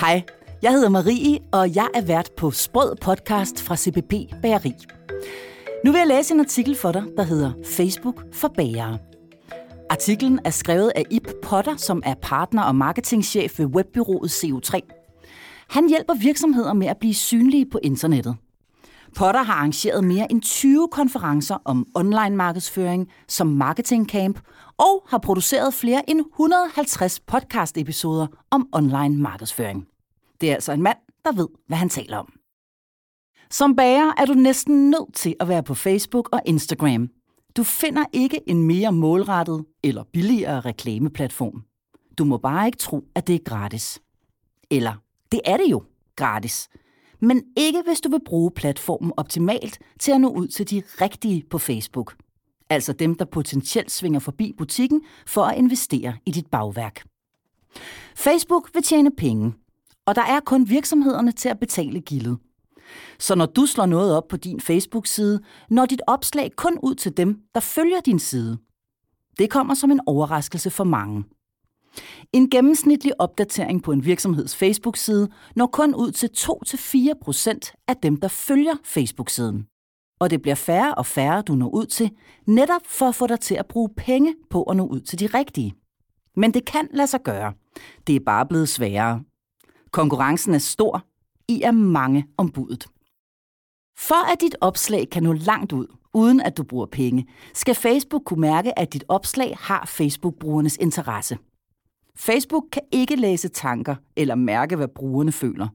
Hej, jeg hedder Marie, og jeg er vært på Sprød podcast fra CPP Bageri. Nu vil jeg læse en artikel for dig, der hedder Facebook for bagere. Artiklen er skrevet af Ip Potter, som er partner og marketingchef ved webbyrået CO3. Han hjælper virksomheder med at blive synlige på internettet. Potter har arrangeret mere end 20 konferencer om online markedsføring som Marketing Camp og har produceret flere end 150 podcast-episoder om online markedsføring. Det er altså en mand, der ved, hvad han taler om. Som bager er du næsten nødt til at være på Facebook og Instagram. Du finder ikke en mere målrettet eller billigere reklameplatform. Du må bare ikke tro, at det er gratis. Eller, det er det jo, gratis. Men ikke hvis du vil bruge platformen optimalt til at nå ud til de rigtige på Facebook. Altså dem, der potentielt svinger forbi butikken for at investere i dit bagværk. Facebook vil tjene penge, og der er kun virksomhederne til at betale gildet. Så når du slår noget op på din Facebook-side, når dit opslag kun ud til dem, der følger din side. Det kommer som en overraskelse for mange. En gennemsnitlig opdatering på en virksomheds Facebook-side når kun ud til 2-4% af dem, der følger Facebook-siden. Og det bliver færre og færre, du når ud til, netop for at få dig til at bruge penge på at nå ud til de rigtige. Men det kan lade sig gøre. Det er bare blevet sværere. Konkurrencen er stor. I er mange om budet. For at dit opslag kan nå langt ud, uden at du bruger penge, skal Facebook kunne mærke, at dit opslag har Facebook-brugernes interesse. Facebook kan ikke læse tanker eller mærke, hvad brugerne føler.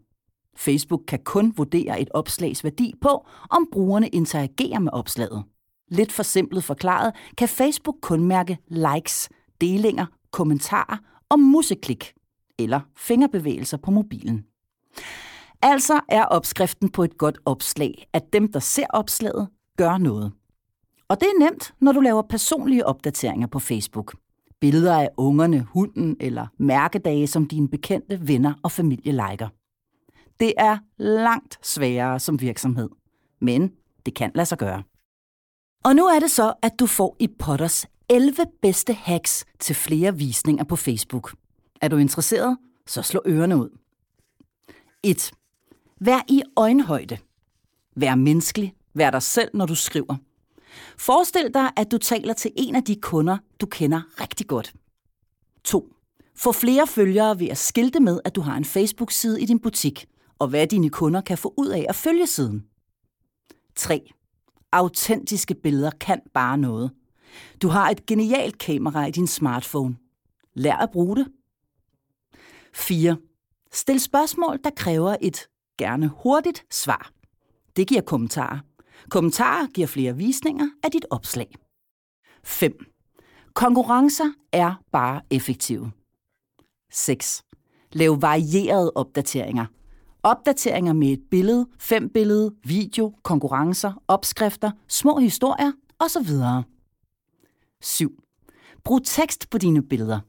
Facebook kan kun vurdere et opslags værdi på, om brugerne interagerer med opslaget. Lidt for simpelt forklaret kan Facebook kun mærke likes, delinger, kommentarer og museklik eller fingerbevægelser på mobilen. Altså er opskriften på et godt opslag, at dem, der ser opslaget, gør noget. Og det er nemt, når du laver personlige opdateringer på Facebook. Billeder af ungerne, hunden eller mærkedage, som dine bekendte venner og familie liker. Det er langt sværere som virksomhed, men det kan lade sig gøre. Og nu er det så, at du får i Potters 11 bedste hacks til flere visninger på Facebook. Er du interesseret? Så slå ørerne ud. 1. Vær i øjenhøjde. Vær menneskelig. Vær dig selv, når du skriver. Forestil dig, at du taler til en af de kunder, du kender rigtig godt. 2. Få flere følgere ved at skilte med, at du har en Facebook-side i din butik, og hvad dine kunder kan få ud af at følge siden. 3. Autentiske billeder kan bare noget. Du har et genialt kamera i din smartphone. Lær at bruge det. 4. Stil spørgsmål, der kræver et gerne hurtigt svar. Det giver kommentarer. Kommentarer giver flere visninger af dit opslag. 5. Konkurrencer er bare effektive. 6. Lav varierede opdateringer. Opdateringer med et billede, fem billede, video, konkurrencer, opskrifter, små historier osv. 7. Brug tekst på dine billeder.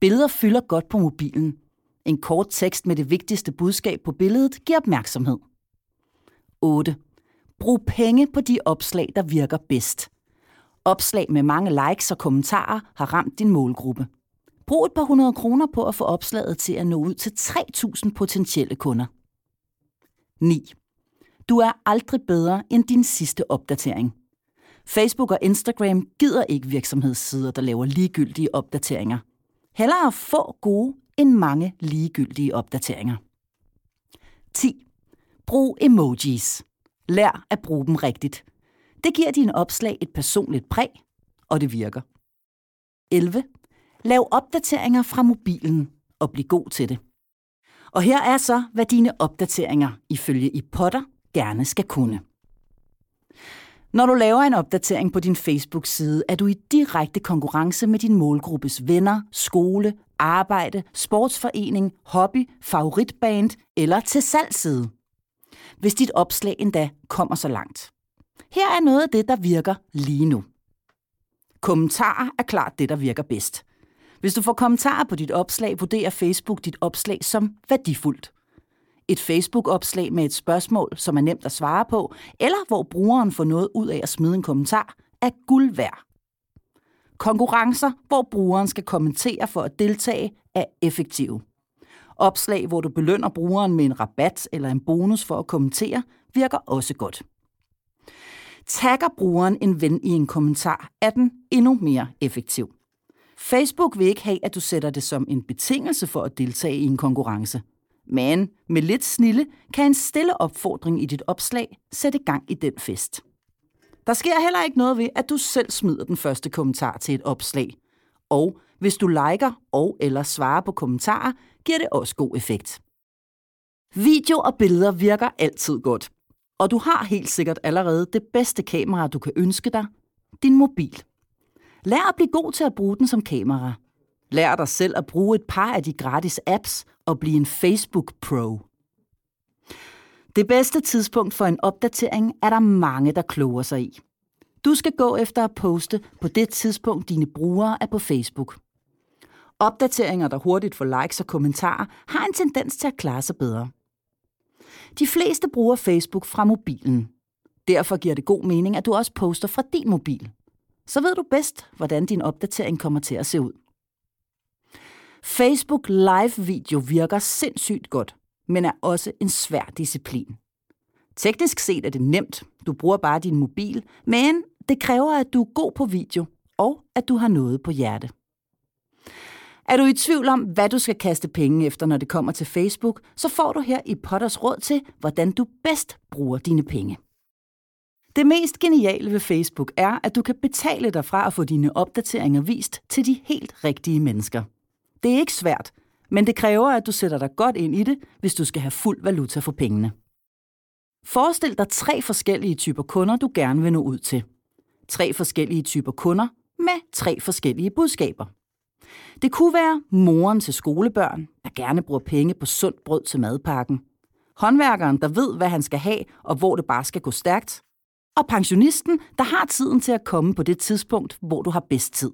Billeder fylder godt på mobilen. En kort tekst med det vigtigste budskab på billedet giver opmærksomhed. 8. Brug penge på de opslag, der virker bedst. Opslag med mange likes og kommentarer har ramt din målgruppe. Brug et par hundrede kroner på at få opslaget til at nå ud til 3.000 potentielle kunder. 9. Du er aldrig bedre end din sidste opdatering. Facebook og Instagram gider ikke virksomhedssider, der laver ligegyldige opdateringer. Hellere få gode end mange ligegyldige opdateringer. 10. Brug emojis. Lær at bruge dem rigtigt. Det giver dine opslag et personligt præg, og det virker. 11. Lav opdateringer fra mobilen og bliv god til det. Og her er så, hvad dine opdateringer ifølge i Potter gerne skal kunne. Når du laver en opdatering på din Facebook-side, er du i direkte konkurrence med din målgruppes venner, skole, arbejde, sportsforening, hobby, favoritband eller til salgside. Hvis dit opslag endda kommer så langt. Her er noget af det, der virker lige nu. Kommentarer er klart det, der virker bedst. Hvis du får kommentarer på dit opslag, vurderer Facebook dit opslag som værdifuldt. Et Facebook-opslag med et spørgsmål, som er nemt at svare på, eller hvor brugeren får noget ud af at smide en kommentar, er guld værd. Konkurrencer, hvor brugeren skal kommentere for at deltage, er effektive. Opslag, hvor du belønner brugeren med en rabat eller en bonus for at kommentere, virker også godt. Tagger brugeren en ven i en kommentar, er den endnu mere effektiv. Facebook vil ikke have, at du sætter det som en betingelse for at deltage i en konkurrence. Men med lidt snille kan en stille opfordring i dit opslag sætte gang i den fest. Der sker heller ikke noget ved, at du selv smider den første kommentar til et opslag. Og hvis du liker og eller svarer på kommentarer, giver det også god effekt. Video og billeder virker altid godt. Og du har helt sikkert allerede det bedste kamera, du kan ønske dig, din mobil. Lær at blive god til at bruge den som kamera. Lær dig selv at bruge et par af de gratis apps og blive en Facebook Pro. Det bedste tidspunkt for en opdatering er der mange, der kloger sig i. Du skal gå efter at poste på det tidspunkt, dine brugere er på Facebook. Opdateringer, der hurtigt får likes og kommentarer, har en tendens til at klare sig bedre. De fleste bruger Facebook fra mobilen. Derfor giver det god mening, at du også poster fra din mobil. Så ved du bedst, hvordan din opdatering kommer til at se ud. Facebook Live-video virker sindssygt godt, men er også en svær disciplin. Teknisk set er det nemt. Du bruger bare din mobil, men det kræver, at du er god på video, og at du har noget på hjerte. Er du i tvivl om, hvad du skal kaste penge efter, når det kommer til Facebook, så får du her i Potters råd til, hvordan du bedst bruger dine penge. Det mest geniale ved Facebook er, at du kan betale dig fra at få dine opdateringer vist til de helt rigtige mennesker. Det er ikke svært, men det kræver, at du sætter dig godt ind i det, hvis du skal have fuld valuta for pengene. Forestil dig tre forskellige typer kunder, du gerne vil nå ud til. Tre forskellige typer kunder med tre forskellige budskaber. Det kunne være moren til skolebørn, der gerne bruger penge på sundt brød til madpakken. Håndværkeren, der ved, hvad han skal have, og hvor det bare skal gå stærkt. Og pensionisten, der har tiden til at komme på det tidspunkt, hvor du har bedst tid.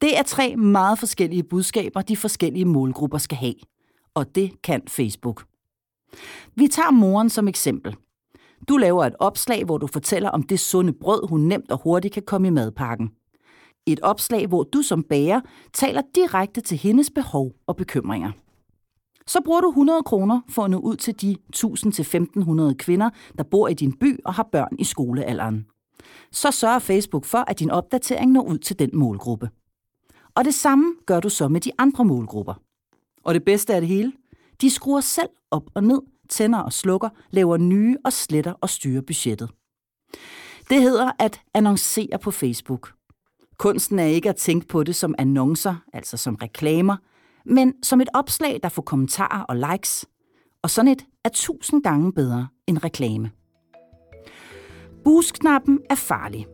Det er tre meget forskellige budskaber, de forskellige målgrupper skal have. Og det kan Facebook. Vi tager moren som eksempel. Du laver et opslag, hvor du fortæller om det sunde brød, hun nemt og hurtigt kan komme i madpakken. Et opslag, hvor du som bager taler direkte til hendes behov og bekymringer. Så bruger du 100 kroner for at nå ud til de 1000-1500 kvinder, der bor i din by og har børn i skolealderen. Så sørger Facebook for, at din opdatering når ud til den målgruppe. Og det samme gør du så med de andre målgrupper. Og det bedste af det hele, de skruer selv op og ned, tænder og slukker, laver nye og sletter og styrer budgettet. Det hedder at annoncere på Facebook. Kunsten er ikke at tænke på det som annoncer, altså som reklamer, men som et opslag, der får kommentarer og likes. Og sådan et er tusind gange bedre end reklame. Boost-knappen er farlig.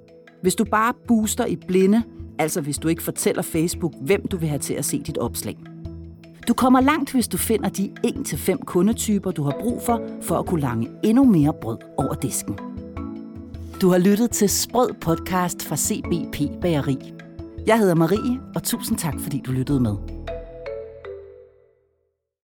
Hvis du bare booster i blinde, altså hvis du ikke fortæller Facebook, hvem du vil have til at se dit opslag. Du kommer langt, hvis du finder de 1-5 kundetyper, du har brug for, for at kunne lange endnu mere brød over disken. Du har lyttet til Sprød podcast fra CBP Bageri. Jeg hedder Marie, og tusind tak, fordi du lyttede med.